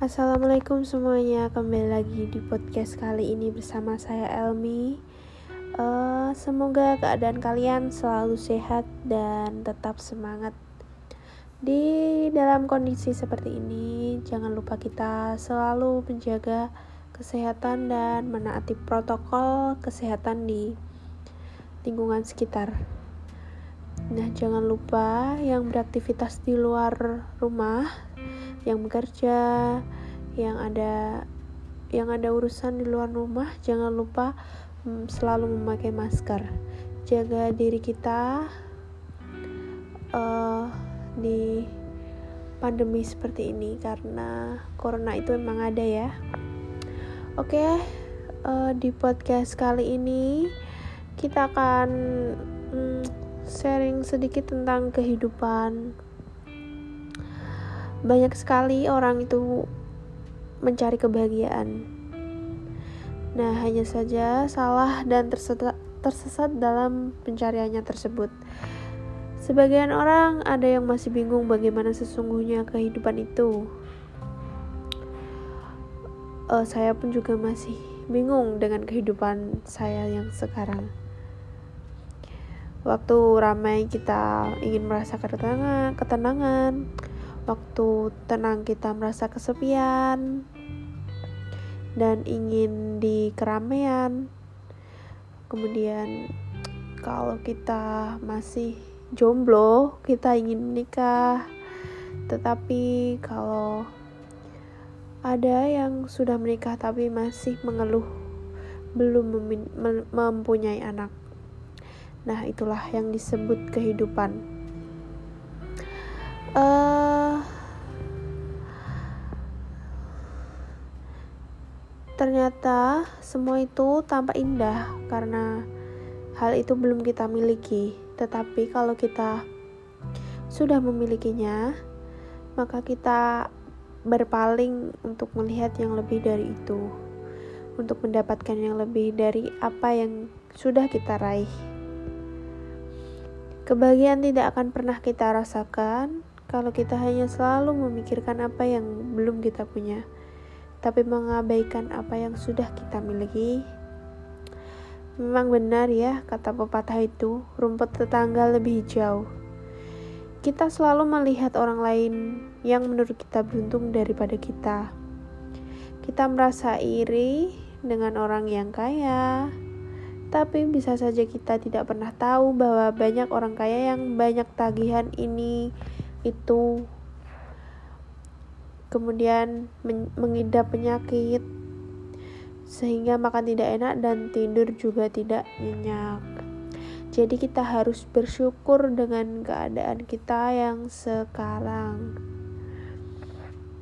Assalamualaikum semuanya, kembali lagi di podcast kali ini bersama saya Elmi. Uh, semoga keadaan kalian selalu sehat dan tetap semangat. Di dalam kondisi seperti ini, jangan lupa kita selalu menjaga kesehatan dan menaati protokol kesehatan di lingkungan sekitar. Nah, jangan lupa yang beraktivitas di luar rumah yang bekerja, yang ada yang ada urusan di luar rumah, jangan lupa um, selalu memakai masker. Jaga diri kita uh, di pandemi seperti ini karena corona itu memang ada ya. Oke, okay, uh, di podcast kali ini kita akan um, sharing sedikit tentang kehidupan banyak sekali orang itu mencari kebahagiaan. Nah, hanya saja salah dan tersesat, dalam pencariannya tersebut. Sebagian orang ada yang masih bingung bagaimana sesungguhnya kehidupan itu. Uh, saya pun juga masih bingung dengan kehidupan saya yang sekarang. Waktu ramai kita ingin merasa ketenangan, ketenangan waktu tenang kita merasa kesepian dan ingin di keramaian. Kemudian kalau kita masih jomblo kita ingin menikah. Tetapi kalau ada yang sudah menikah tapi masih mengeluh belum mempunyai anak. Nah itulah yang disebut kehidupan. Uh, Ternyata semua itu tampak indah karena hal itu belum kita miliki. Tetapi kalau kita sudah memilikinya, maka kita berpaling untuk melihat yang lebih dari itu, untuk mendapatkan yang lebih dari apa yang sudah kita raih. Kebahagiaan tidak akan pernah kita rasakan kalau kita hanya selalu memikirkan apa yang belum kita punya tapi mengabaikan apa yang sudah kita miliki. Memang benar ya, kata pepatah itu, rumput tetangga lebih hijau. Kita selalu melihat orang lain yang menurut kita beruntung daripada kita. Kita merasa iri dengan orang yang kaya, tapi bisa saja kita tidak pernah tahu bahwa banyak orang kaya yang banyak tagihan ini, itu, kemudian mengidap penyakit sehingga makan tidak enak dan tidur juga tidak nyenyak. Jadi kita harus bersyukur dengan keadaan kita yang sekarang.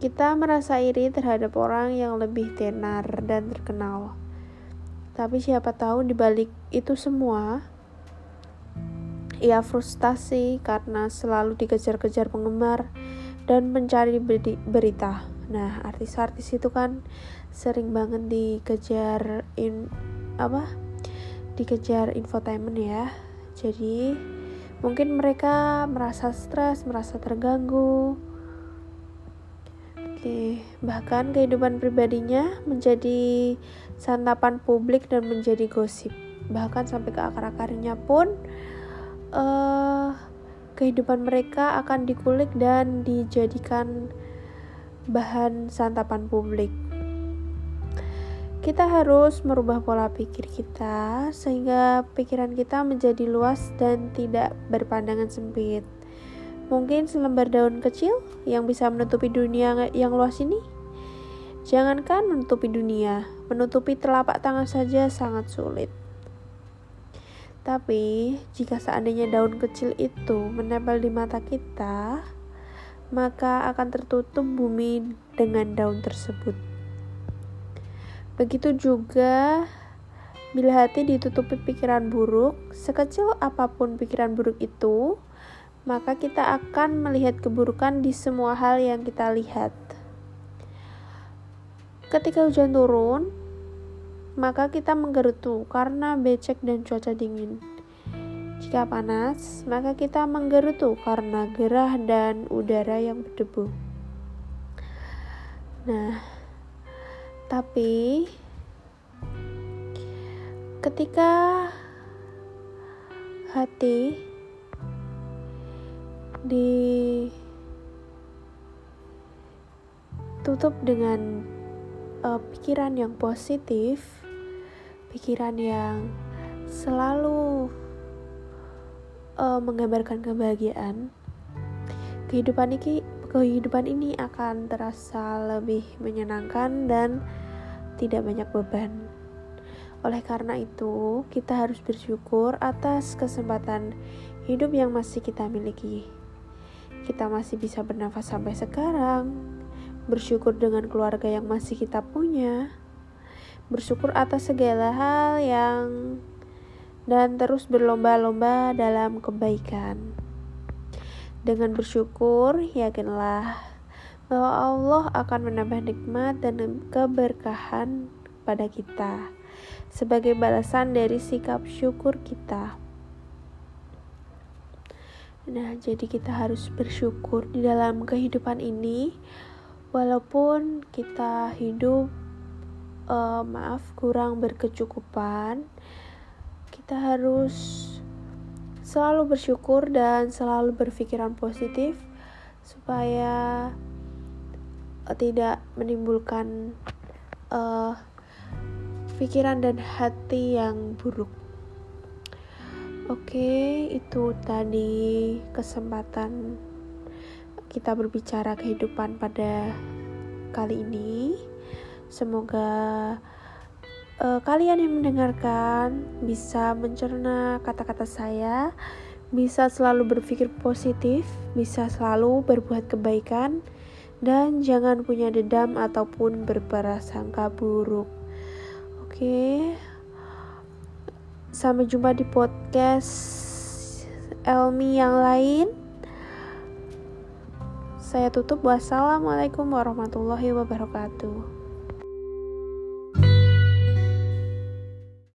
Kita merasa iri terhadap orang yang lebih tenar dan terkenal. Tapi siapa tahu di balik itu semua ia frustasi karena selalu dikejar-kejar penggemar dan mencari berita. Nah, artis-artis itu kan sering banget dikejar in apa? Dikejar infotainment ya. Jadi, mungkin mereka merasa stres, merasa terganggu. Oke, bahkan kehidupan pribadinya menjadi santapan publik dan menjadi gosip. Bahkan sampai ke akar-akarnya pun eh uh, kehidupan mereka akan dikulik dan dijadikan bahan santapan publik. Kita harus merubah pola pikir kita sehingga pikiran kita menjadi luas dan tidak berpandangan sempit. Mungkin selembar daun kecil yang bisa menutupi dunia yang luas ini. Jangankan menutupi dunia, menutupi telapak tangan saja sangat sulit. Tapi, jika seandainya daun kecil itu menempel di mata kita, maka akan tertutup bumi dengan daun tersebut. Begitu juga bila hati ditutupi pikiran buruk, sekecil apa pun pikiran buruk itu, maka kita akan melihat keburukan di semua hal yang kita lihat. Ketika hujan turun, maka kita menggerutu karena becek dan cuaca dingin. Jika panas, maka kita menggerutu karena gerah dan udara yang berdebu. Nah, tapi ketika hati ditutup dengan uh, pikiran yang positif, pikiran yang selalu uh, menggambarkan kebahagiaan, kehidupan ini kehidupan ini akan terasa lebih menyenangkan dan tidak banyak beban. Oleh karena itu, kita harus bersyukur atas kesempatan hidup yang masih kita miliki. Kita masih bisa bernafas sampai sekarang, bersyukur dengan keluarga yang masih kita punya, bersyukur atas segala hal yang dan terus berlomba-lomba dalam kebaikan. Dengan bersyukur, yakinlah bahwa Allah akan menambah nikmat dan keberkahan pada kita sebagai balasan dari sikap syukur kita. Nah, jadi kita harus bersyukur di dalam kehidupan ini, walaupun kita hidup, uh, maaf, kurang berkecukupan, kita harus selalu bersyukur dan selalu berpikiran positif supaya uh, tidak menimbulkan uh, pikiran dan hati yang buruk. Oke, itu tadi kesempatan kita berbicara kehidupan pada kali ini. Semoga uh, kalian yang mendengarkan bisa mencerna kata-kata saya, bisa selalu berpikir positif, bisa selalu berbuat kebaikan, dan jangan punya dendam ataupun berprasangka buruk. Oke, sampai jumpa di podcast Elmi yang lain. Saya tutup. Wassalamualaikum warahmatullahi wabarakatuh.